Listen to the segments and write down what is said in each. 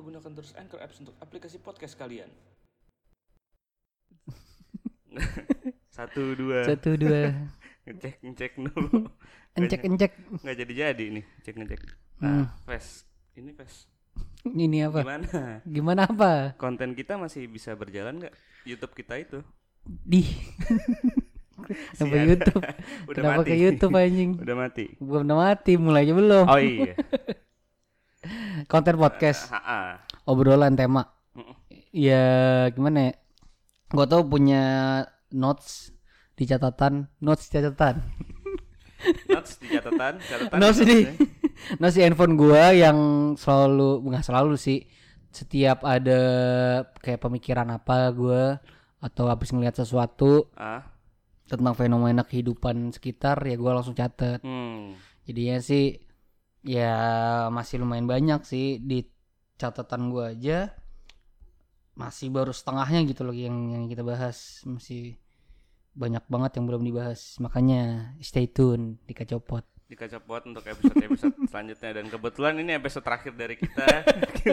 lupa gunakan terus Anchor Apps untuk aplikasi podcast kalian. Satu dua. Satu dua. Ngecek ngecek dulu. Encek encek. Nggak jadi jadi nih cek ngecek. Hmm. Nah, Ves. Ini Ves. Ini apa? Gimana? Gimana apa? Konten kita masih bisa berjalan nggak? YouTube kita itu. Di. Kenapa. YouTube? Udah Kenapa mati. ke YouTube anjing? Udah mati. Belum mati, mulai aja belum. Oh iya. Konten podcast, Ha-ha. obrolan tema. Mm-mm. Ya gimana ya? Gua tuh punya notes di catatan, notes di catatan. Notes di catatan, catatan. Notes di ini. notes di handphone gua yang selalu nggak selalu sih. Setiap ada kayak pemikiran apa gua atau habis ngeliat sesuatu ya. Ah. tentang fenomena kehidupan sekitar ya gua langsung catet. Hmm. Jadinya sih ya masih lumayan banyak sih di catatan gua aja masih baru setengahnya gitu loh yang yang kita bahas masih banyak banget yang belum dibahas makanya stay tune di kacopot Dikacapot untuk episode-episode selanjutnya dan kebetulan ini episode terakhir dari kita.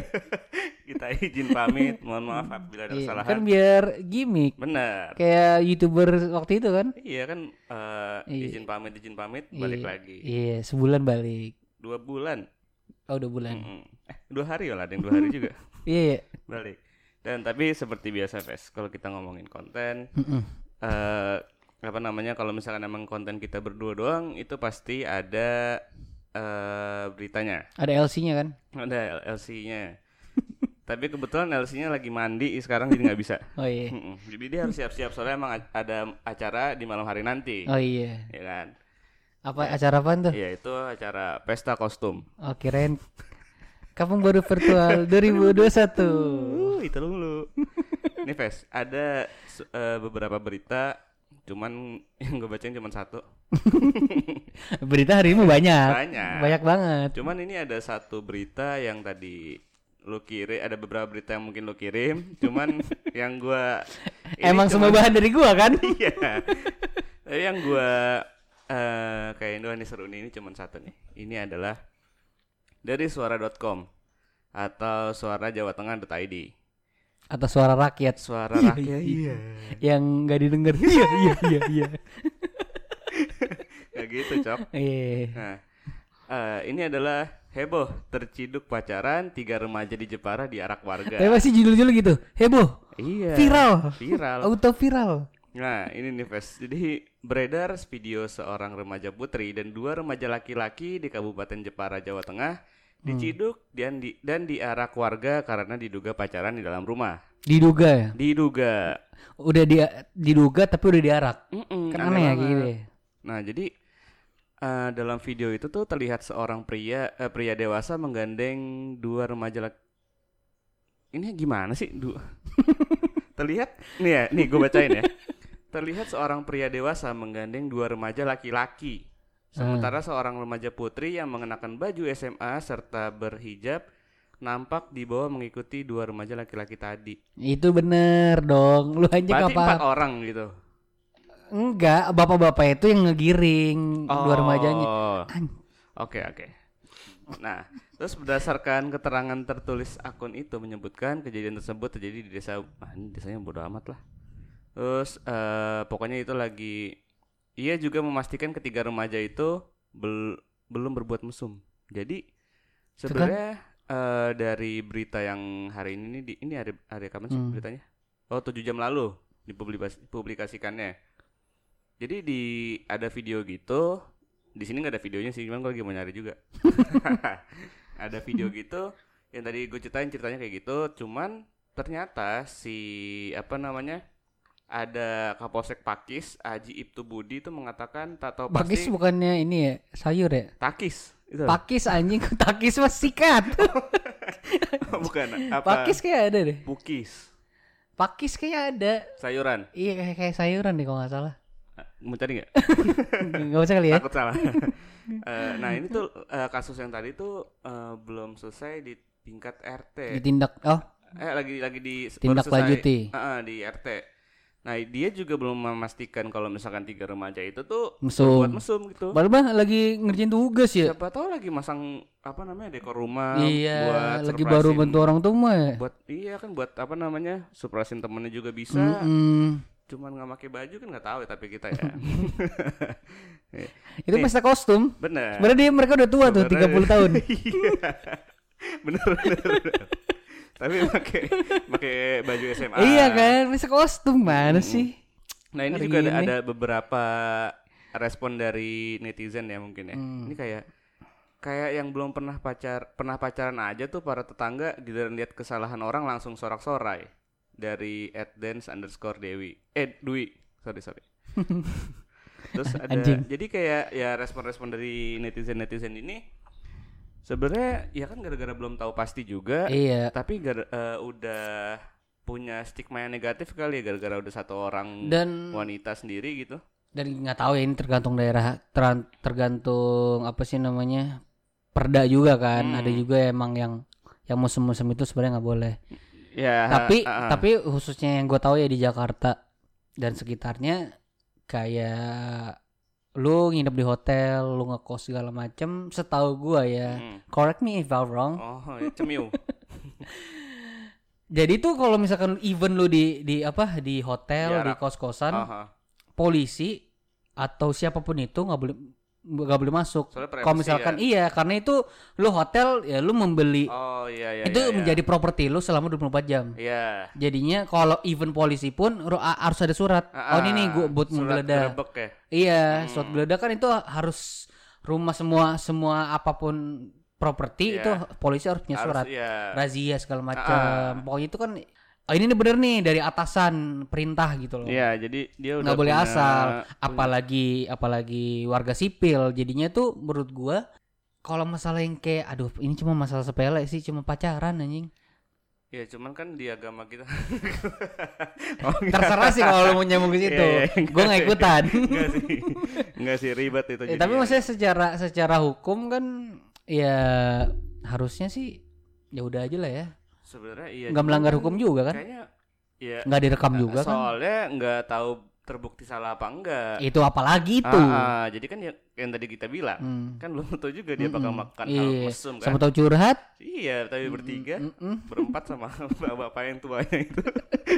kita izin pamit. Mohon maaf apabila ada Iya, kesalahan. kan biar gimmick Benar. kayak youtuber waktu itu kan Iya kan Iya. izin pamit izin pamit balik Iya, lagi. iya sebulan balik Dua bulan. oh udah bulan Mm-mm. Eh dua hari lah ada yang dua hari juga iya iya balik. Dan tapi seperti biasa Ves, kalau kita ngomongin konten Mm-mm. eh apa namanya kalau misalkan emang konten kita berdua doang itu pasti ada eh beritanya. ada LC-nya kan Ada LC-nya. Tapi kebetulan LC-nya lagi mandi sekarang jadi nggak bisa. oh iya Mm-mm. Jadi dia harus siap-siap soalnya emang ada acara di malam hari nanti. oh iya Ya kan? Apa acara apa tuh Iya itu acara pesta kostum. oh kirain kampung baru virtual 2021 Uh, itu dulu. Nih Ves, ada eh, beberapa berita cuman yang gue bacain cuma satu. berita hari ini banyak Banyak. banyak banget Cuman ini ada satu berita yang tadi lu kirim, ada beberapa berita yang mungkin lu kirim, cuman yang gua emang semua cuman- bahan dari gua kan Iya. Tapi yang gua eh kayak Indo nih seru nih ini cuman satu nih. Ini adalah dari suara.com atau suara Jawa Tengah.id. atau suara rakyat Suara Iya, rakyat. iya. yang nggak didengar iya iya iya iya Kayak gitu, Cok. Iya. Nah, eh, ini adalah heboh terciduk pacaran tiga remaja di Jepara di arak warga. tapi masih judul-judul gitu heboh Iya. viral Viral. auto viral Nah, ini nih, Ves. Jadi beredar video seorang remaja putri dan dua remaja laki-laki di Kabupaten Jepara, Jawa Tengah diciduk dan di dan diarak warga karena diduga pacaran di dalam rumah. diduga ya Diduga. udah dia diduga tapi udah diarak Mm-mm, kan aneh ya gitu ya. Nah, jadi eh, dalam video itu tuh terlihat seorang pria eh, pria dewasa menggandeng dua remaja laki. Ini gimana sih? Du- terlihat nih ya, nih gue bacain ya. Terlihat seorang pria dewasa menggandeng dua remaja laki-laki. Sementara seorang remaja putri yang mengenakan baju SMA serta berhijab nampak di bawah mengikuti dua remaja laki-laki tadi. itu bener dong lu aja Berarti apa empat orang gitu. enggak bapak-bapak itu yang ngegiring dua remajanya Oh. An- Oke oke. Nah, terus berdasarkan keterangan tertulis akun itu menyebutkan kejadian tersebut terjadi di desa, ah, ini desanya bodo amat lah. Terus eh, pokoknya itu lagi, ia juga memastikan ketiga remaja itu bel- belum berbuat mesum. Jadi kan? sebenarnya eh, dari berita yang hari ini di, ini hari hari kapan sih Hmm. beritanya? Oh, 7 jam lalu dipublikasikannya. Jadi di ada video gitu, di sini nggak ada videonya sih, cuman gue lagi mau nyari juga. ada video gitu yang tadi gue ceritain ceritanya kayak gitu, cuman ternyata si apa namanya ada Kapolsek Pakis Aji Ibtu Budi itu mengatakan tak tahu pakis pasti bukannya ini ya sayur ya? Takis itu. Pakis anjing takis mas sikat. Bukan apa? Pakis kayak ada deh. Bukis. Pakis kayak ada. Sayuran? Iya kayak, kayak sayuran deh kalau nggak salah. Ah, mau cari nggak? Nggak usah kali ya. Takut salah. Eh, nah ini tuh eh, kasus yang tadi tuh eh, belum selesai di tingkat RT ditindak oh. Eh lagi lagi di Tindak lanjuti. Ah, ah, di RT Nah dia juga belum memastikan kalau misalkan tiga remaja itu tuh Mesum. buat mesum gitu. Padahal mah lagi ngerjain tugas ya. Siapa tahu lagi masang apa namanya dekor rumah Iya, buat lagi baru bantu orang tua mah. ya. buat iya kan buat apa namanya surprisein temennya juga bisa Mm-mm. cuman nggak pakai baju kan nggak tahu ya tapi kita ya Itu Nih. pesta kostum. bener Sebenarnya dia mereka udah tua tuh, Sebenarnya- 30 tahun. Iya. bener bener, bener. Tapi pakai pakai baju SMA Iya kan, pesta kostum mana Mm-mm. sih? nah ini Hari juga ada, ada beberapa respon dari netizen ya mungkin ya Hmm. ini kayak kayak yang belum pernah pacar pernah pacaran aja tuh para tetangga giliran lihat kesalahan orang langsung sorak-sorai dari @dance underscore dewi eh dwi sorry sorry terus ada Anjing. jadi kayak ya respon-respon dari netizen netizen ini sebenarnya ya kan gara-gara belum tahu pasti juga Iya. tapi gara, eh, udah punya stigma yang negatif kali ya gara-gara udah satu orang Dan wanita sendiri gitu dan nggak tahu ya ini tergantung daerah teran- tergantung apa sih namanya perda juga kan Hmm. ada juga emang yang yang musim-musim itu sebenarnya nggak boleh ya tapi ah, ah. tapi khususnya yang gue tahu ya di Jakarta dan sekitarnya kayak lu nginep di hotel lu ngekos segala macem setahu gua ya Mm. correct me if I'm wrong oh ya, cemiu jadi tuh kalau misalkan even lu di di apa di hotel di kos-kosan Aha. polisi atau siapa pun itu nggak boleh nggak boleh masuk kalau misalkan kan. iya karena itu lu hotel ya lu membeli oh iya iya itu iya, iya. menjadi properti lu selama 24 jam Iya. jadinya kalau even polisi pun harus ada surat oh ini nih gua buat Surat menggeledah ya iya Hmm. surat geledah kan itu harus rumah semua semua apa pun properti Iya. itu polisi harus punya harus surat iya razia segala Ah. macam pokoknya itu kan oh ini nih bener nih dari atasan perintah gitu loh. Iya, jadi dia udah nggak boleh punya- asal punya- apalagi apalagi warga sipil. Jadinya tuh menurut gua kalau masalah yang kayak aduh ini cuma masalah sepele sih cuma pacaran anjing. Ya cuman kan di agama kita. Oh, terserah sih kalau lu mau nyambung ke situ. Iya, iya, gua nggak ikutan. Enggak sih. Enggak sih ribet itu Ya, tapi maksudnya secara secara hukum kan ya harusnya sih ya udah aja lah ya sebenarnya iya nggak melanggar hukum juga kan? Kayaknya ya nggak direkam juga kan? soalnya nggak tahu terbukti salah apa enggak. Itu apalagi itu. Ah, ah, jadi kan ya, yang tadi kita bilang Hmm. kan belum tentu juga dia bakal makan hal Iya. mesum kan. Sama tahu curhat? Iya tapi bertiga Mm-mm. berempat sama bapak yang tuanya itu.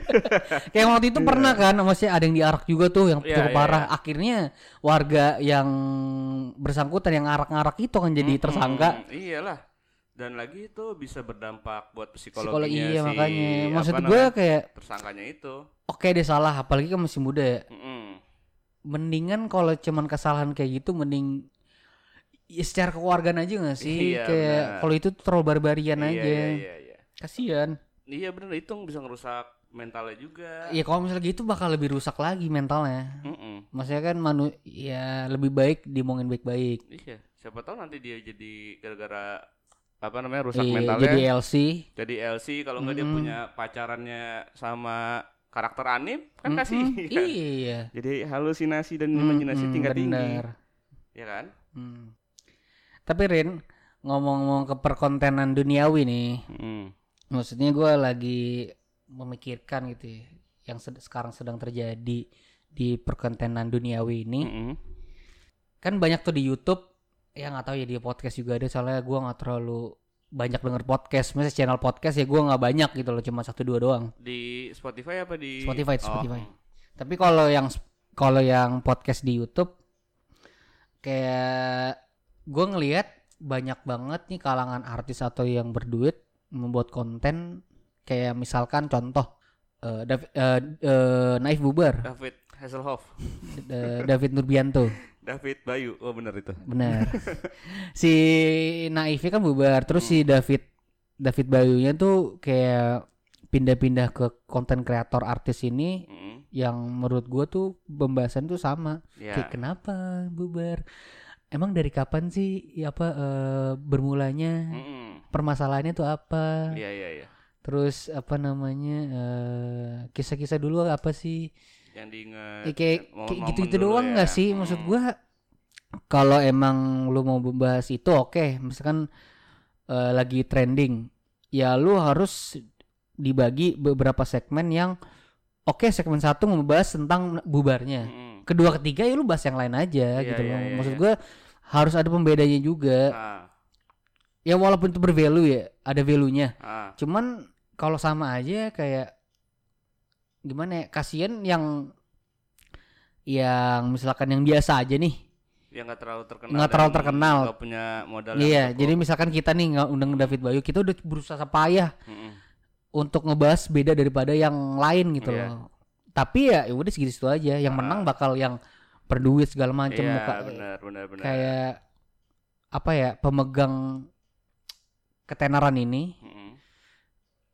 Kayak waktu itu pernah kan, maksudnya ada yang diarak juga tuh yang Iya, cukup iya, parah. iya. Akhirnya warga yang bersangkutan yang ngarak-ngarak itu kan jadi Mm-mm, tersangka. iyalah dan lagi itu bisa berdampak buat Psikologi psikologinya iya si makanya. Maksud apa gue namanya, kayak tersangkanya itu oke deh salah, apalagi kan masih muda ya. Mm-mm. Mendingan kalau cuman kesalahan kayak gitu mending ya secara keluargaan aja gak sih? Iya, kayak kalau itu terlalu barbarian iya, aja. iya iya iya Kasian. iya bener itu bisa ngerusak mentalnya juga Ya kalau misalnya gitu bakal lebih rusak lagi mentalnya. Mm-mm. Maksudnya kan manu ya lebih baik dimongin baik-baik. iya siapa tahu nanti dia jadi gara-gara apa namanya rusak Iya, mentalnya jadi LC. jadi LC kalau nggak dia Mm-mm. punya pacarannya sama karakter anim kan Mm-mm, kasih Iya. jadi halusinasi dan imajinasi Mm-mm, tingkat tinggi bener. ya kan Hmm. Tapi Rin, ngomong-ngomong ke perkontenan duniawi nih, Mm. maksudnya gue lagi memikirkan gitu ya, yang sed- sekarang sedang terjadi di perkontenan duniawi ini, Mm-mm. kan banyak tuh di YouTube, ya nggak tahu ya di podcast juga ada, soalnya gue nggak terlalu banyak denger podcast, misalnya channel podcast ya gue nggak banyak gitu loh, cuma satu dua doang. di Spotify apa di Spotify, Oh. Spotify. Tapi kalau yang kalau yang podcast di YouTube kayak gue ngelihat banyak banget nih kalangan artis atau yang berduit membuat konten. Kayak misalkan contoh eh, Dav- eh, eh, Naif Bubar, David Hasselhoff. David Nurbianto, David Bayu. Oh bener itu. Benar. si Naif kan bubar, terus si David David Bayunya tuh kayak pindah-pindah ke konten kreator artis ini Mm. yang menurut gua tuh pembahasan tuh sama. Ya. Kayak kenapa bubar? Emang dari kapan sih ya apa eh, bermulanya? Mm-mm. permasalahannya tuh apa? Iya iya iya. Terus apa namanya eh, kisah-kisah dulu apa sih yang diinget Ya, kayak kayak gitu-gitu doang ya. nggak sih maksud gua kalau emang lu mau membahas itu oke misalkan eh, lagi trending ya lu harus dibagi beberapa segmen yang oke segmen satu ngebahas tentang bubarnya Mm-mm. kedua ketiga ya lu bahas yang lain aja Iya, gitu iya, loh iya, maksud iya. gue harus ada pembedanya juga Ah, ya walaupun itu bervalue ya ada value nya ah. cuman kalau sama aja kayak gimana ya kasihan yang yang misalkan yang biasa aja nih yang nggak terlalu terkenal Nggak terlalu terkenal. nggak punya modal iya jadi misalkan kita nih nggak undang David Bayu kita udah berusaha payah Mm-mm. untuk ngebahas beda daripada yang lain gitu Iya. loh tapi ya ya udah segitu aja yang Ah. menang bakal yang berduit segala macam iya muka- benar benar benar kayak apa ya pemegang ketenaran ini Mm-mm.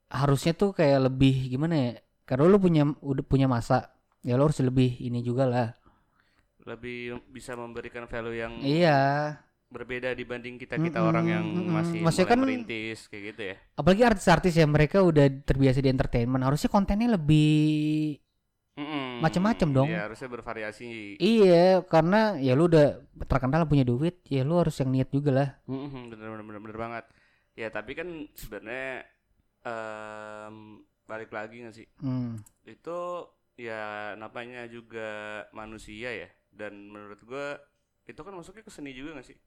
harusnya tuh kayak lebih gimana ya karena lu punya udah punya masa ya lu harus lebih ini juga lah. Lebih bisa memberikan value yang iya. berbeda dibanding kita kita Mm-mm, orang yang masih Maksudnya mulai kan- merintis kayak gitu ya. Apalagi artis-artis ya mereka udah terbiasa di entertainment harusnya kontennya lebih Mm-mm. Macem-macem dong. Iya, harusnya bervariasi. Iya karena ya lu udah terkenal punya duit ya lu harus yang niat juga lah. Mm-mm, bener bener bener bener banget. Ya tapi kan sebenarnya em, balik lagi nggak sih? Hmm. itu ya namanya juga manusia ya. Dan menurut gua itu kan masuknya ke seni juga gak sih?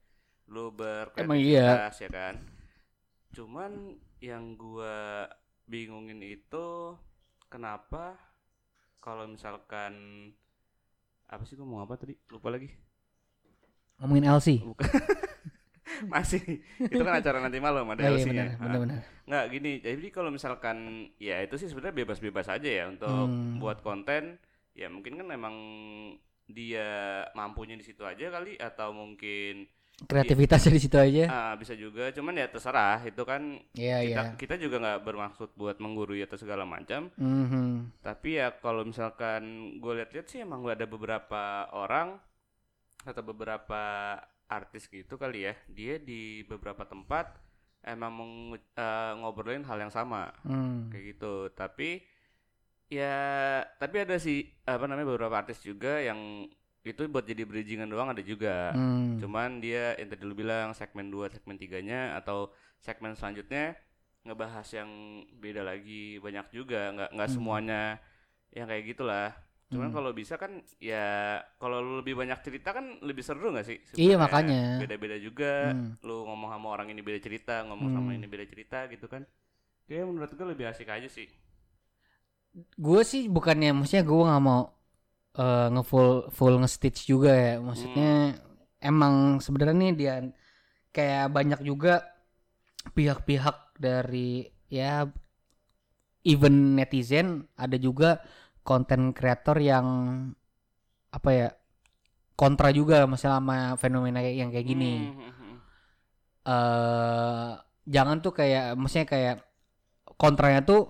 Emang iya. berkreativitas ya kan? Cuman yang gua bingungin itu kenapa kalau misalkan apa sih gua mau apa tadi? Lupa lagi. Ngomongin LC masih itu kan acara nanti malam ada Oh, iya, LC-nya. benar, Ah. benar, benar. Nggak gini, jadi kalau misalkan ya itu sih sebenarnya bebas-bebas aja ya untuk Hmm. buat konten. Ya mungkin kan emang dia mampunya di situ aja kali atau mungkin kreativitasnya di situ aja ah, bisa juga. Cuman ya terserah itu kan iya kita iya kita juga nggak bermaksud buat menggurui atau segala macam. Mhm. Tapi ya kalau misalkan gue lihat-lihat sih emang ada beberapa orang atau beberapa artis gitu kali ya, dia di beberapa tempat emang mengu- eh, ngobrolin hal yang sama Hmm. kayak gitu. Tapi ya tapi ada sih apa namanya beberapa artis juga yang itu buat jadi bridgingan doang ada juga. Hmm. Cuman dia yang tadi lu bilang segmen 2, segmen 3-nya atau segmen selanjutnya ngebahas yang beda lagi banyak juga, nggak nggak Hmm. semuanya yang kayak gitulah. Cuman Hmm. kalau bisa kan ya kalau lu lebih banyak cerita kan lebih seru nggak sih? Iya, sebenarnya? makanya. Beda-beda juga. Hmm. Lu ngomong sama orang ini beda cerita, ngomong sama Hmm. ini beda cerita gitu kan. Kayak menurut gue lebih asik aja sih. gue sih bukannya maksudnya gue nggak mau eh, nge-full full nge-stitch juga ya maksudnya emang sebenarnya nih dia kayak banyak juga pihak-pihak dari ya even netizen ada juga konten kreator yang apa ya kontra juga masalah sama fenomena yang kayak gini. Hmm, eh jangan tuh kayak maksudnya kayak kontranya tuh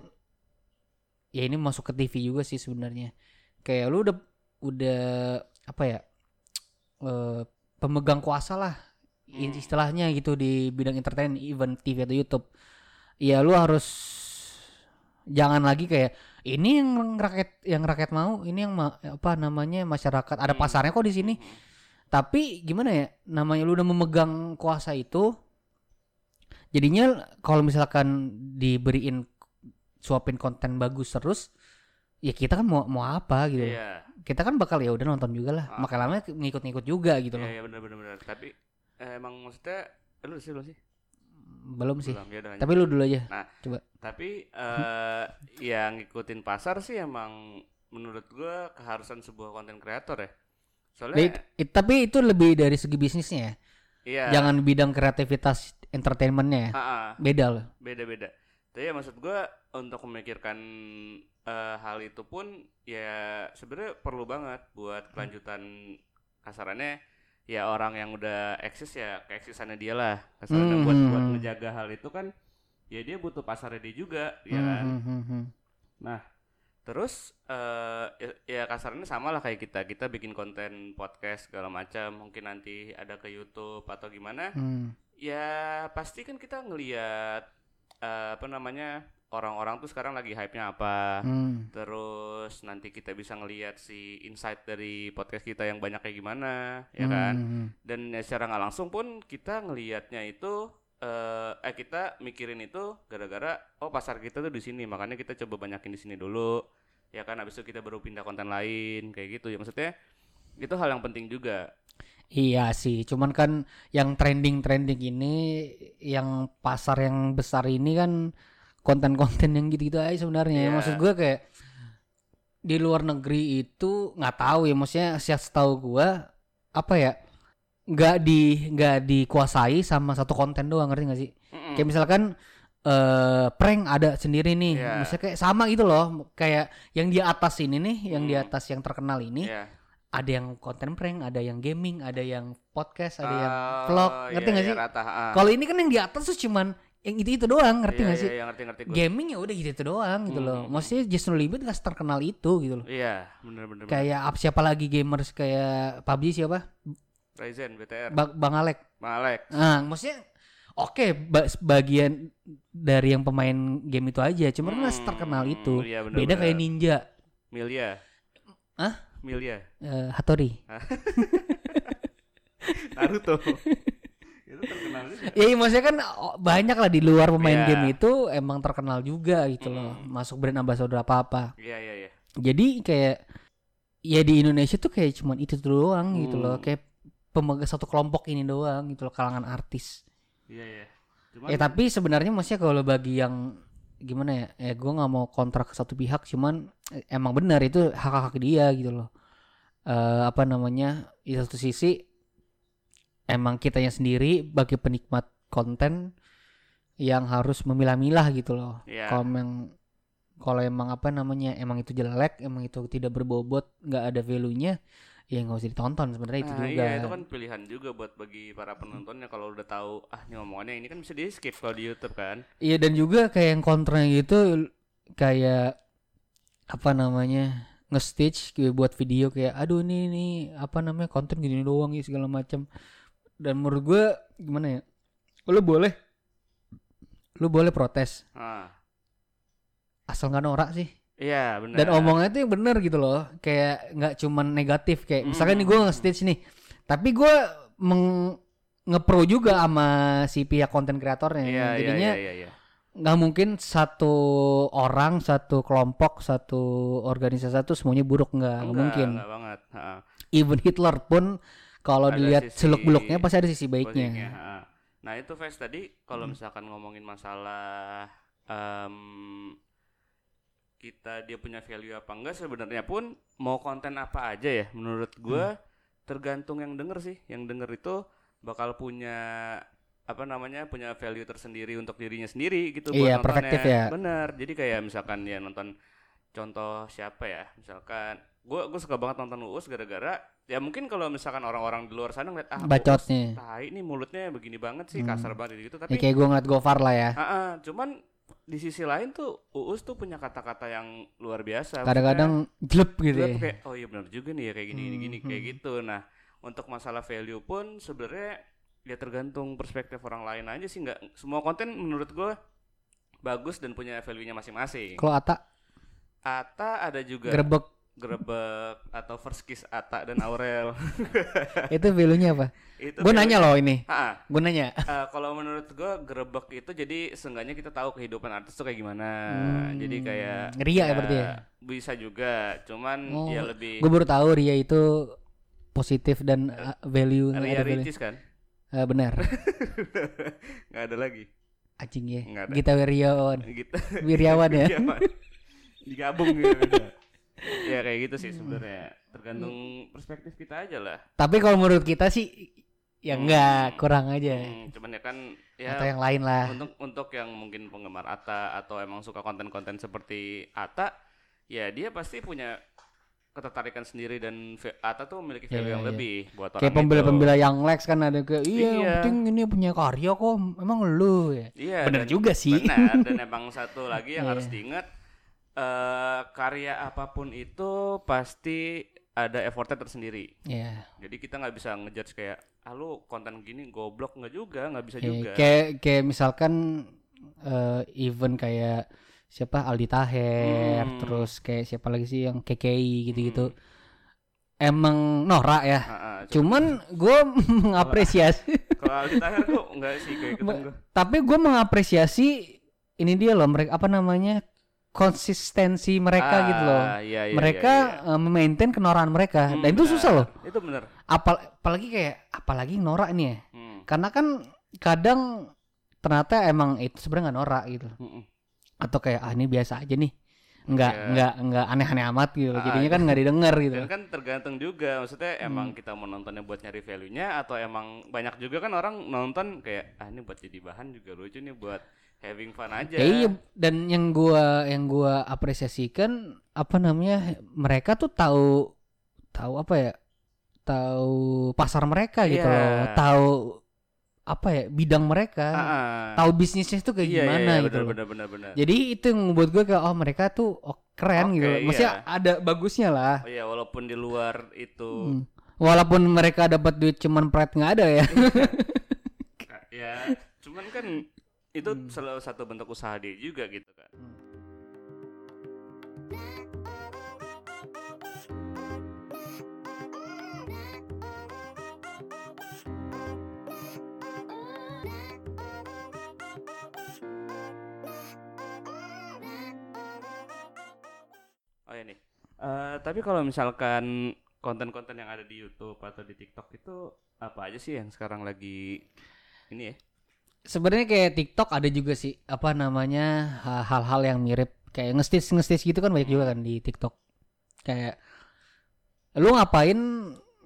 ya ini masuk ke TV juga sih sebenarnya. Kayak lu udah udah apa ya eh pemegang kuasa lah Hmm. istilahnya gitu di bidang entertain even TV atau YouTube. Ya lu harus jangan lagi kayak ini yang rakyat yang rakyat mau ini yang ma- apa namanya masyarakat ada Hmm. pasarnya kok di sini tapi gimana ya namanya lu udah memegang kuasa itu jadinya kalau misalkan diberiin suapin konten bagus terus ya kita kan mau mau apa gitu Iya. kita kan bakal ya udah nonton juga lah Ah. makin lama ngikut-ngikut juga gitu Iya, loh iya benar benar benar. Tapi eh, emang maksudnya lu sih belum sih? Belum sih. Belum, ya udah lanjut. tapi lu dulu aja. Tapi eh yang ngikutin pasar sih emang menurut gua keharusan sebuah konten kreator ya. Soalnya It- it- tapi itu lebih dari segi bisnisnya ya. Iya. jangan bidang kreativitas entertainmentnya ya. Beda loh. Beda-beda. Tapi ya maksud gua untuk memikirkan eh, hal itu pun ya sebenarnya perlu banget buat kelanjutan kasarannya ya orang yang udah eksis ya keeksisannya dia lah kasarannya Hmm, buat hmm, buat hmm. ngejaga hal itu kan ya dia butuh pasarnya dia juga ya Hmm, kan hmm, hmm, hmm. Terus eh ya, ya kasarnya sama lah kayak kita. Kita bikin konten podcast segala macam. Mungkin nanti ada ke YouTube atau gimana. Hmm. Ya pasti kan kita ngelihat eh, apa namanya orang-orang tuh sekarang lagi hype-nya apa. Hmm. Terus nanti kita bisa ngelihat si insight dari podcast kita yang banyak kayak gimana, ya Hmm, kan? hmm, Dan ya secara nggak langsung pun kita ngelihatnya itu eh eh kita mikirin itu gara-gara oh pasar kita tuh di sini makanya kita coba banyakin di sini dulu ya kan habis itu kita baru pindah konten lain kayak gitu ya maksudnya itu hal yang penting juga Iya sih, cuman kan yang trending-trending ini, yang pasar yang besar ini kan konten-konten yang gitu-gitu aja sebenarnya. Iya. Maksud gue kayak di luar negeri itu nggak tahu ya, maksudnya siap tahu gue apa ya, nggak di nggak dikuasai sama satu konten doang, ngerti gak sih? Mm-mm. Kayak misalkan eh prank ada sendiri nih, Iya. misalnya kayak sama gitu loh, kayak yang di atas ini nih, yang di Hmm. atas yang terkenal ini Iya. ada yang konten prank, ada yang gaming, ada yang podcast, ada yang Oh, vlog, ngerti iya, nggak iya, sih? ah. Kalau ini kan yang di atas tuh cuman yang itu itu doang, ngerti Iya, nggak iya, sih? iya, ngerti ngerti gue Gaming ya udah gitu itu doang gitu loh. Hmm. Maksudnya Jason Limit nggak terkenal itu gitu loh. iya bener bener bener. Kayak apa siapa lagi gamers kayak PUBG siapa? Ryzen BTR Ba- Bang Alek. Bang Alex Nah, maksudnya oke ba- bagian dari yang pemain game itu aja, cuman nggak Hmm, terkenal itu. iya, bener, Beda bener. kayak Ninja, Milia Hah? Milia eh, Hattori. Naruto itu terkenal juga Ya maksudnya kan banyak lah di luar pemain Iya. game itu emang terkenal juga gitu loh. Mm. Masuk brand ambassador apa-apa. iya iya iya Jadi kayak ya di Indonesia tuh kayak cuman itu doang gitu loh. Hmm. Kayak pemegang satu kelompok ini doang gitu loh kalangan artis. iya iya Cuman, Ya tapi sebenarnya maksudnya kalau bagi yang gimana ya? Ya gue nggak mau kontrak ke satu pihak cuman eh, emang benar itu hak-hak dia gitu loh. Eh apa namanya? Di satu sisi emang kitanya sendiri bagi penikmat konten yang harus memilah-milah gitu loh. Iya. Kalau emang kalau emang apa namanya emang itu jelek, emang itu tidak berbobot, nggak ada value-nya, ya nggak usah ditonton sebenarnya itu nah, juga. iya itu kan pilihan juga buat bagi para penontonnya kalau udah tahu ah ini ngomongannya ini kan bisa di skip kalau di YouTube kan Iya dan juga kayak yang kontranya gitu kayak apa namanya nge-stitch buat video kayak aduh ini ini apa namanya konten gini doang ya segala macam dan menurut gue gimana ya? Lu boleh. Lu boleh protes. Ah. Asal nggak norak sih. Iya benar dan omongnya tuh yang bener gitu loh. Kayak nggak cuman negatif kayak misalkan nih gue Hmm. nge-stitch nih. Tapi gue meng ngepro juga sama si pihak konten kreatornya. Iya iya jadinya iya iya, iya. nggak mungkin satu orang satu kelompok satu organisasi satu semuanya buruk. Nggak nggak mungkin. enggak banget. Ha, even Hitler pun kalau dilihat seluk beluknya pasti ada sisi baiknya nah itu Ves tadi kalau Hmm. misalkan ngomongin masalah em, kita dia punya value apa enggak sebenarnya pun mau konten apa aja ya menurut gua Hmm. tergantung yang denger sih yang denger itu bakal punya apa namanya punya value tersendiri untuk dirinya sendiri gitu Iya, buat perspektif nontonnya. ya. bener jadi kayak misalkan ya nonton contoh siapa ya misalkan gua gue suka banget nonton Uus gara-gara ya mungkin kalau misalkan orang-orang di luar sana ngeliat ah bacotnya tai ini mulutnya begini banget sih Hmm. kasar banget gitu ya, tapi kayak gue ngeliat Gofar lah ya. Ah, ah, cuman di sisi lain tuh Uus tuh punya kata-kata yang luar biasa. Kadang-kadang jelek Maksudnya, gitu ya. kayak oh iya benar juga nih ya kayak gini gini Hmm, gini kayak hmm. gitu. Nah untuk masalah value pun sebenarnya ya tergantung perspektif orang lain aja sih nggak semua konten menurut gue bagus dan punya value-nya masing-masing. Kalau Ata Ata ada juga grebek Grebek atau First Kiss Ata dan Aurel itu value-nya apa itu gue nanya loh ini Ah, gue nanya Eh, kalau menurut gua grebek itu jadi seenggaknya kita tahu kehidupan artis tuh kayak gimana. Hmm, Jadi kayak ria ya berarti ya? Bisa juga, cuman Oh, ya lebih gue baru tahu Ria itu positif dan uh, value Ria ada value. Ricis kan? Eh, benar nggak ada lagi. anjing ya. Gita Wirjawan Gitu. Wirjawan ya. Digabung gitu. ya kayak gitu sih sebenarnya. Tergantung perspektif kita aja lah. Tapi kalau menurut kita sih ya Hmm. enggak kurang aja. Hmm, cuman ya kan ya Atau yang lain lah. untuk untuk yang mungkin penggemar Ata atau emang suka konten-konten seperti Ata ya dia pasti punya ketertarikan sendiri dan Ata tuh memiliki value Iya, yang iya. lebih buat orang Kayak pembela-pembela yang Lex kan ada kayak iya, yang Iya. penting ini punya karya kok. Emang lu ya. Iya, Bener dan- juga sih. Benar dan emang satu lagi yang Iya. harus diingat eh karya apa pun itu pasti ada effortnya tersendiri. Iya. Jadi kita nggak bisa ngejudge kayak ah lu konten gini goblok nggak juga, nggak bisa Kayak- juga. Kayak kayak misalkan eh event kayak siapa Aldi Taher, Hmm. terus kayak siapa lagi sih yang KKI gitu-gitu. Emang norak ya. Ah, ah, Cuman gue mengapresiasi, Kalau Aldi Taher tuh enggak sih kayak gitu tapi gue mengapresiasi ini dia loh mereka apa namanya konsistensi mereka Ah, gitu loh. iya, iya, mereka iya, eh, memaintain kenorahan mereka Hmm, dan itu benar. susah loh. Itu bener. Apal apalagi kayak apalagi norak nih ya. Hmm. Karena kan kadang ternyata emang itu sebenarnya nggak norak gitu. Mm-mm. Atau kayak ah ini biasa aja nih. Nggak Iya. nggak nggak aneh-aneh amat gitu. Ah, Jadinya kan nggak didengar gitu. Dan kan tergantung juga, maksudnya Hmm. emang kita mau nontonnya buat nyari value-nya atau emang banyak juga kan orang nonton kayak ah ini buat jadi bahan juga lucu nih buat having fun aja. Ya iya dan yang gua yang gua apresiasikan apa namanya mereka tuh tahu tahu apa ya tahu pasar mereka gitu Iya. loh tahu apa ya bidang mereka Ah, ah. tahu bisnisnya tuh kayak Iya, iya, gimana iya, gitu loh. benar, benar, benar. jadi itu yang membuat gue kayak oh mereka tuh oh, keren gitu Oke, loh. maksudnya iya. ada bagusnya lah Oh iya, walaupun di luar itu Hmm. walaupun mereka dapat duit cuman pride nggak ada ya ya, cuman kan itu Hmm. salah satu bentuk usaha dia juga gitu kan. Oh ya nih. Eh, tapi kalau misalkan konten-konten yang ada di YouTube atau di TikTok itu apa aja sih yang sekarang lagi ini ya? Sebenarnya kayak TikTok ada juga sih apa namanya ha- hal-hal yang mirip kayak ngestis ngestis gitu kan banyak juga kan di TikTok kayak lu ngapain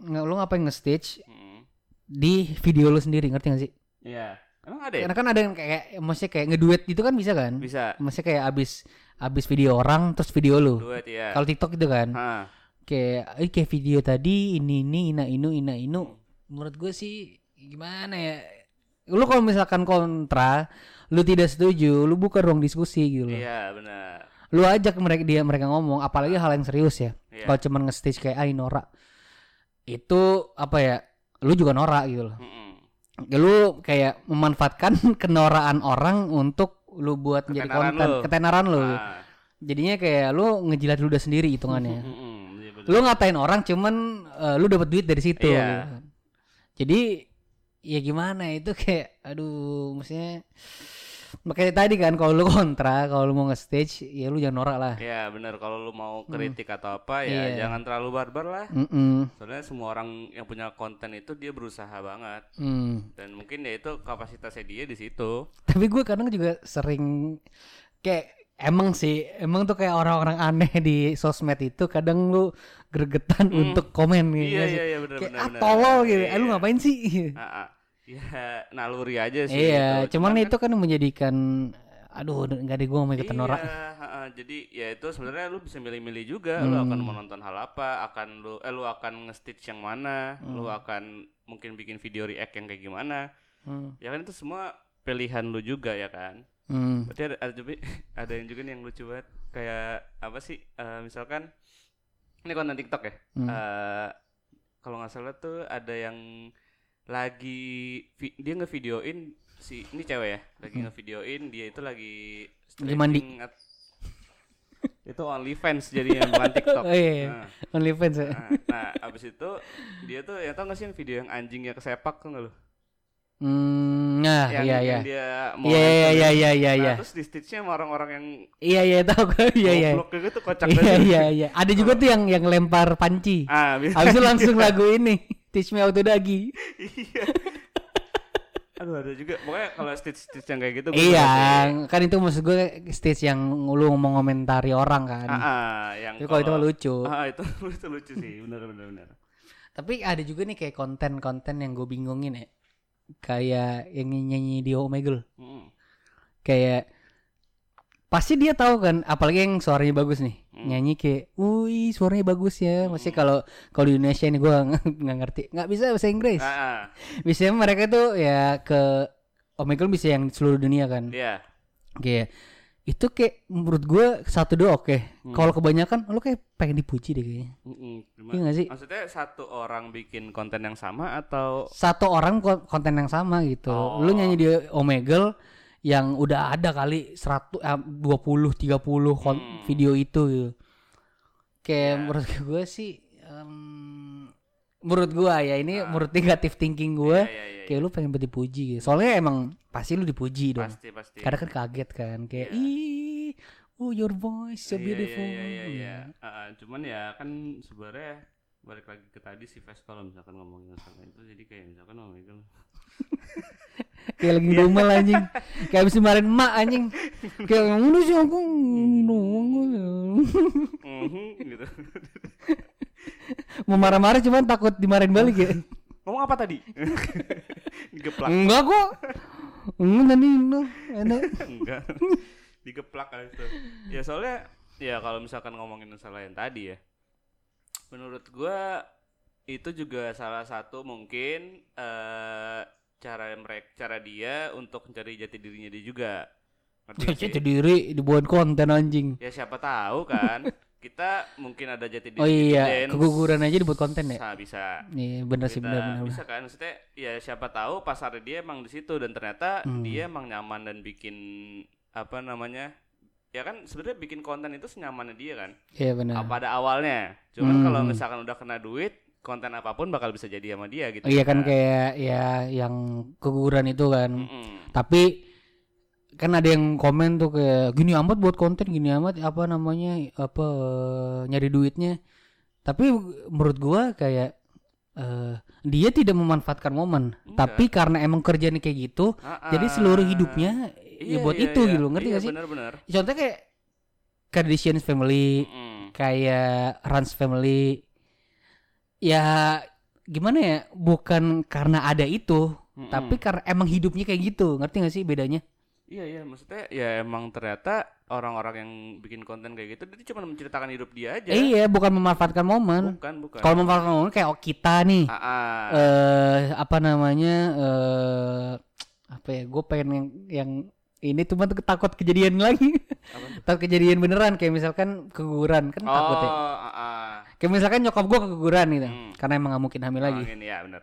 lu ngapain nge-stitch Hmm. di video lu sendiri ngerti gak sih? Iya. Emang ada ya? Karena kan ada yang kayak maksudnya kayak ngeduet gitu kan bisa kan? Bisa. Maksudnya kayak abis abis video orang terus video lu. Duet ya. Kalau TikTok itu kan Hah. kayak eh, kayak video tadi ini ini ina inu ina inu. Menurut gue sih gimana ya? Lu kalau misalkan kontra, lu tidak setuju, lu buka ruang diskusi gitu loh. Iya, benar. Lu ajak mereka dia mereka ngomong, apalagi hal yang serius ya. Iya. Kalau cuman nge-stage kayak ah ini norak. Itu apa ya? Lu juga norak gitu loh. Mm-mm. Ya, lu kayak memanfaatkan kenoraan orang untuk lu buat Ketenaran konten, lu. ketenaran lu. Ah. Jadinya kayak lu ngejilat ludah sendiri hitungannya. Iya betul. lu ngatain orang cuman eh, lu dapat duit dari situ. Iya. gitu. Jadi ya gimana itu kayak aduh maksudnya makanya tadi kan kalau lu kontra, kalau lu mau nge-stage ya lu jangan norak lah. Iya, benar. Kalau lu mau kritik atau apa ya Iya. jangan terlalu barbar lah. Mm-mm. Soalnya semua orang yang punya konten itu dia berusaha banget Hmm. dan mungkin ya itu kapasitasnya dia di situ. Tapi gue kadang juga sering kayak emang sih emang tuh kayak orang-orang aneh di sosmed itu kadang lu gregetan Hmm. untuk komen gitu. Iya, sih? iya, iya, benar, kayak benar, ah tolol gitu. Eh lu Iya. ngapain sih? Ah, ah. Ya, naluri aja sih iya, itu. cuman itu kan menjadikan aduh nggak ada gue mau ikutan norak. Iya, ha-ha. jadi ya itu sebenarnya lu bisa milih-milih juga lu akan Hmm. menonton hal apa, akan lu eh lu akan nge-stitch yang mana, lu akan mungkin bikin video react yang kayak gimana. Hmm. Ya kan itu semua pilihan lu juga ya kan. Hmm. Berarti ada ada, ada yang juga nih yang lucu banget kayak apa sih? eh, misalkan ini konten TikTok ya. Hmm. Eh, kalau nggak salah tuh ada yang lagi dia ngevideoin si ini cewek ya, lagi ngevideoin dia itu lagi Hmm. Lagi mandi. itu OnlyFans jadinya bukan TikTok. Oh iya, Nah, OnlyFans ya. nah, nah, abis itu dia tuh ya tau gak sih yang video yang anjingnya kesepak tuh nggak lu? Hmm, nah, yang, iya iya. yang dia mau Iya iya iya iya iya Nah, iya. terus di stitchnya sama orang-orang yang Iya iya tahu gue. Iya iya. goblok gitu kocak Iya banget. iya iya. Ada juga tuh yang yang lempar panci. Ah, bisa. Habis itu langsung lagu ini. Teach me how to dagi. iya. Aduh ada juga. Pokoknya kalau stitch-stitch yang kayak gitu Iya, kan itu maksud gue stage yang lu mau ngomentari orang kan. Ah, ah, yang Tapi kalau itu lucu. Ah, itu itu lucu sih. Benar benar benar. Tapi ada juga nih kayak konten-konten yang gue bingungin ya. Kayak yang nyanyi di Omegle. Mm. Kayak pasti dia tahu kan, apalagi yang suaranya bagus nih. Hmm. Nyanyi kayak, "Wih, suaranya bagus ya." Maksudnya kalau kalau di Indonesia ini gue nggak ngerti, nggak bisa bahasa Inggris. Ah, ah. Biasanya mereka tuh ya ke Omegle bisa yang di seluruh dunia kan. Iya. Kayak itu kayak menurut gue satu dua oke. Hmm. Kalau kebanyakan lu kayak pengen dipuji deh kayaknya. Cuma- Iya gak sih? Maksudnya satu orang bikin konten yang sama atau Satu orang kon- konten yang sama gitu. Oh. Lu nyanyi di Omegle yang udah ada kali 100 eh, 20 30 kon- Hmm. video itu gitu. Kayak Ya. menurut gue sih em, menurut gua ya ini Ah. menurut negatif thinking gue Iya, iya, iya, kayak lu pengen dipuji gitu. Soalnya emang pasti lu dipuji dong. pasti pasti. Kadang kan kaget kan kayak Iya. ih oh your voice so Iya, beautiful. Iya, iya, iya. Ah, ah, cuman ya kan sebenarnya balik lagi ke tadi si Ves kalau misalkan ngomongin masalah itu jadi kayak misalkan oh my god kayak lagi ngomel anjing. Kayak abis dimarahin emak anjing. Kayak ngono sih aku Mhm, gitu. Mau marah-marah cuman takut dimarahin balik ya. Ngomong apa tadi? Digeplak enggak kok enggak tadi lu enak. Enggak. Digeplak kali itu. Ya soalnya ya kalau misalkan ngomongin masalah yang tadi ya menurut gua itu juga salah satu mungkin eh cara mereka cara dia untuk mencari jati dirinya dia juga. Ngerti? Jati diri dibuat konten anjing. Ya siapa tahu kan kita mungkin ada jati diri oh iya dance. keguguran aja dibuat konten ya bisa bisa Iya bener sih bener bener. bisa kan maksudnya ya siapa tahu pasar dia emang di situ dan ternyata Hmm. dia emang nyaman dan bikin apa namanya ya kan sebenarnya bikin konten itu senyamannya dia kan Iya bener. apa pada awalnya cuman Hmm. kalau misalkan udah kena duit konten apa pun bakal bisa jadi sama dia gitu Oh, iya kan kayak ya yang keguguran itu kan. Mm-mm. Tapi kan ada yang komen tuh kayak gini amat buat konten gini amat apa namanya apa nyari duitnya. Tapi menurut gua kayak eh, dia tidak memanfaatkan momen, Enggak. tapi karena emang kerjanya kayak gitu, Ah, jadi seluruh hidupnya ya Iya, buat iya, itu iya. gitu, ngerti iya, gak sih? benar-benar Contohnya kayak Kardashian family, Mm-mm. kayak Rans family ya gimana ya bukan karena ada itu Mm-mm. tapi karena emang hidupnya kayak gitu ngerti gak sih bedanya Iya iya maksudnya ya emang ternyata orang-orang yang bikin konten kayak gitu dia cuma menceritakan hidup dia aja. Eh, iya bukan memanfaatkan momen Bukan bukan. kalau memanfaatkan momen kayak kita nih Ah, ah. eh apa namanya eh apa ya gue pengen yang, yang ini cuma takut kejadian lagi takut kejadian beneran kayak misalkan keguguran kan takut ya Oh, ah, ah. kayak misalkan nyokap gue keguguran gitu Hmm. karena emang gak mungkin hamil lagi Oh, ini ya benar.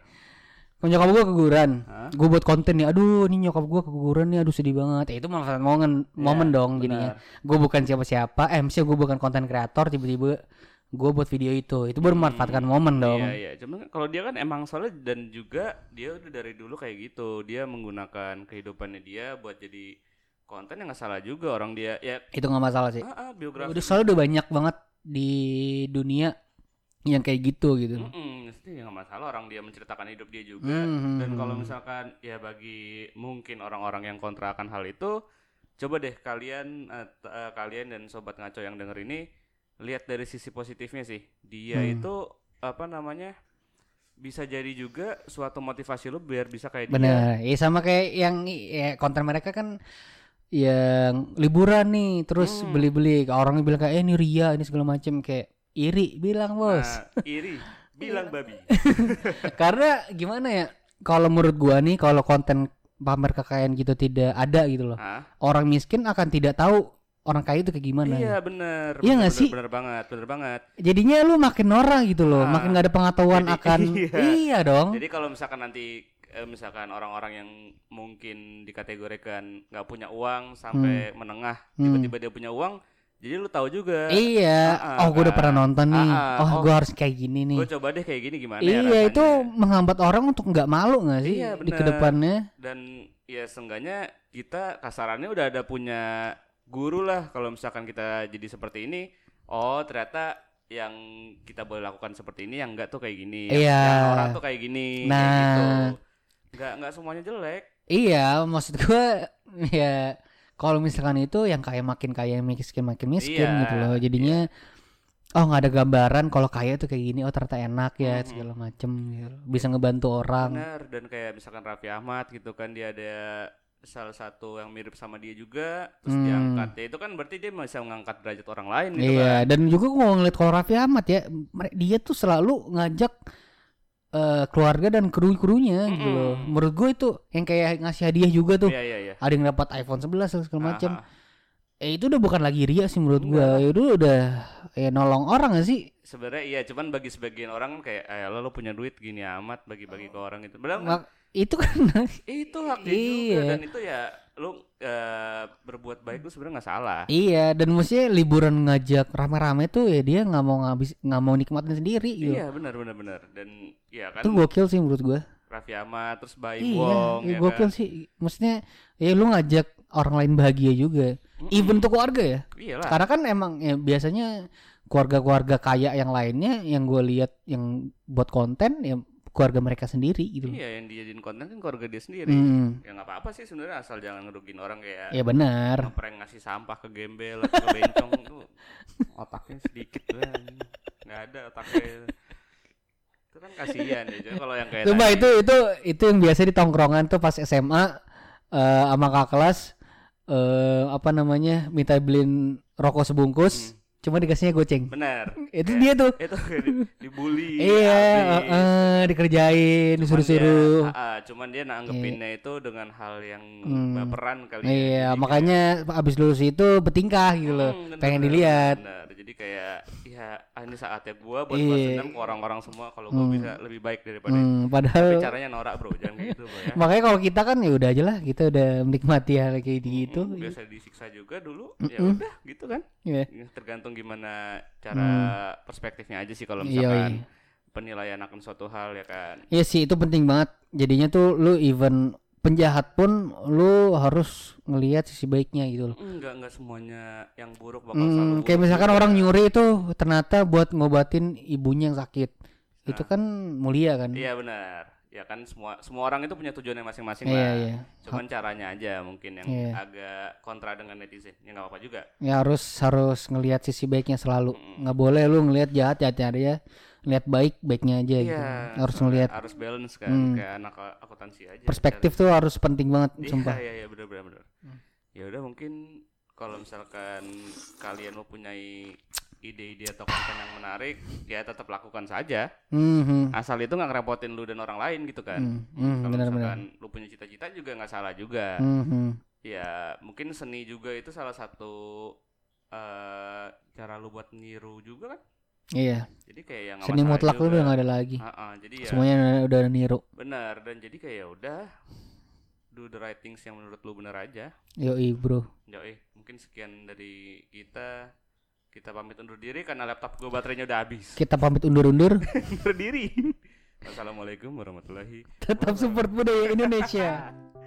Nyokap gue keguguran, Hah? gue buat konten nih, aduh ini nyokap gue keguguran nih, aduh sedih banget. Ya itu manfaat momen, momen dong jadinya. Gue bukan siapa-siapa, eh misalnya gue bukan konten kreator, tiba-tiba gue buat video itu, itu baru memanfaatkan momen dong. Iya iya, cuman kalau dia kan emang soalnya dan juga dia udah dari dulu kayak gitu. Dia menggunakan kehidupannya dia buat jadi konten yang nggak salah juga orang dia ya Itu nggak masalah sih. ah, ah, biografi. Udah soalnya udah banyak banget di dunia yang kayak gitu gitu. Ya nggak masalah orang dia menceritakan hidup dia juga. Hmm. Dan kalau misalkan ya bagi mungkin orang-orang yang kontra akan hal itu, coba deh kalian t- eh, kalian dan sobat ngaco yang denger ini lihat dari sisi positifnya sih. Dia Hmm. itu apa namanya? bisa jadi juga suatu motivasi lu biar bisa kayak dia. Bener, ya sama kayak yang ya, konten mereka kan yang liburan nih, terus Hmm. beli-beli, orang bilang kayak eh ini ria, ini segala macem kayak iri, bilang bos. Nah, iri, bilang babi. Karena gimana ya? Kalau menurut gua nih, kalau konten pamer kekayaan gitu tidak ada gitu loh. Hah? Orang miskin akan tidak tahu orang kaya itu kayak gimana. Iya bener. Iya nggak sih? Bener banget, bener banget. Jadinya lu makin norak gitu loh, Ah, makin gak ada pengetahuan jadi- akan iya. iya dong. Jadi kalau misalkan nanti eh, misalkan orang-orang yang mungkin dikategorikan nggak punya uang sampai menengah Hmm. tiba-tiba dia punya uang, jadi lu tahu juga. Iya, ah, oh gue udah kan. pernah nonton nih. Ah, oh, oh. gue harus kayak gini nih. Gue coba deh kayak gini gimana ya Iya, itu rasanya. menghambat orang untuk nggak malu nggak sih Iya, di bener. ke depannya? dan ya seenggaknya kita kasarannya udah ada punya guru lah kalau misalkan kita jadi seperti ini. Oh, ternyata yang kita boleh lakukan seperti ini yang enggak tuh kayak gini. Yang- Iya. Yang orang tuh kayak gini kayak Nah. gitu. Enggak enggak semuanya jelek. Iya, maksud gue ya kalau misalkan itu yang kaya makin kaya miskin makin miskin Iya, gitu loh. Jadinya oh nggak ada gambaran kalau kaya tuh kayak gini. Oh ternyata enak ya Mhm. segala macem. gitu. Bisa ngebantu orang. Benar dan kayak misalkan Raffi Ahmad gitu kan dia ada salah satu yang mirip sama dia juga terus Hmm. diangkat ya itu kan berarti dia bisa mengangkat derajat orang lain gitu Iya, kan. dan juga gue ngeliat kalau Raffi Ahmad ya, dia tuh selalu ngajak eh, keluarga dan kru-krunya gitu loh. Menurut gue itu yang kayak ngasih hadiah juga tuh. Iya iya iya. Ada yang dapat iPhone 11 dan segala macam. Eh itu udah bukan lagi ria sih menurut gue. Itu udah ya nolong orang gak sih? Sebenarnya iya cuman bagi sebagian orang kan kayak eh lo, lo punya duit gini amat bagi-bagi ke orang itu. Padahal Mak- itu kan itu hak dia juga Iya. dan itu ya lu eh, berbuat baik lu sebenarnya nggak salah. iya dan maksudnya liburan ngajak rame-rame tuh ya dia nggak mau ngabis nggak mau nikmatin sendiri gitu. Iya benar benar benar dan ya kan Itu gokil sih menurut gue. Raffi Ahmad terus Baim Iya, Wong iya, ya gokil kan. sih. Maksudnya ya lu ngajak orang lain bahagia juga. even untuk keluarga ya Iyalah. karena kan emang ya, biasanya keluarga-keluarga kaya yang lainnya yang gue lihat yang buat konten ya keluarga mereka sendiri gitu Iya, yang dijadiin konten kan keluarga dia sendiri. Hmm, Ya nggak apa-apa sih sebenarnya asal jangan ngerugin orang kayak ya benar ngeprank ngasih sampah ke gembel atau ke bencong tuh otaknya sedikit lah. Nggak ada otaknya. Itu kan kasihan ya Jadi kalau yang kayak tadi, itu itu itu yang biasa di tongkrongan tuh pas SMA eh sama kakak kelas eh apa namanya minta beliin rokok sebungkus cuma dikasihnya goceng. benar Itu Ya, dia tuh. itu di, dibully Iya, habis. eh, dikerjain, disuruh-suruh. ah, ah, cuman dia nanggepinnya itu dengan hal yang Hmm. baperan kali ya. Iya, Jadi makanya abis lulus itu bertingkah gitu loh. Hmm, bener, Pengen bener, dilihat. bener. Jadi kayak ya ah, ini saatnya gua buat Iya. balas dendam ke orang-orang semua kalau gua Hmm. bisa lebih baik daripada Hmm, padahal Tapi caranya norak bro, jangan kayak gitu bro ya. makanya kalau kita kan ya udah aja lah, kita udah menikmati hal kayak gitu. Mm, biasa disiksa juga dulu, ya Mm-mm. udah gitu kan. Iya. Ya, Tergantung gimana cara perspektifnya aja sih kalau Iya, misalkan iya. penilaian akan suatu hal ya kan. Iya sih itu penting banget. Jadinya tuh lu even penjahat pun lu harus ngelihat sisi baiknya gitu loh. Enggak enggak semuanya yang buruk bakal Hmm, selalu kayak misalkan juga. orang nyuri itu ternyata buat ngobatin ibunya yang sakit. Itu Nah. kan mulia kan? Iya benar. Ya kan semua semua orang itu punya tujuannya masing-masing Iya, lah. iya. Cuman caranya aja mungkin yang Iya. agak kontra dengan netizen. Ya nggak apa-apa juga. Ya harus harus ngelihat sisi baiknya selalu. Mm. Nggak boleh lu ngelihat jahat jahatnya dia, ngelihat baik baiknya aja gitu. Iya. Harus ngelihat harus balance kan Hmm. kayak anak akuntansi aja. perspektif tuh harus penting banget Iya, sumpah. Iya iya benar benar benar. Hmm. Ya udah mungkin kalau misalkan kalian mempunyai ide-ide atau konten yang menarik, ya tetap lakukan saja. Mhm. Asal itu nggak ngerepotin lu dan orang lain gitu kan. Hmm, hmm, Kalau benar-benar. misalkan lu punya cita-cita juga nggak salah juga. Mhm. Ya mungkin seni juga itu salah satu eh cara lu buat niru juga kan. Iya. Jadi kayak yang Seni mutlak lu udah nggak ada lagi. jadi ya Semuanya udah, niru. benar dan jadi kayak ya udah do the right things yang menurut lu benar aja. Yoi bro. Yoi, mungkin sekian dari kita. Kita pamit undur diri karena laptop gue baterainya udah habis. Kita pamit undur-undur. Undur diri. Assalamualaikum warahmatullahi Tetap support budaya Indonesia.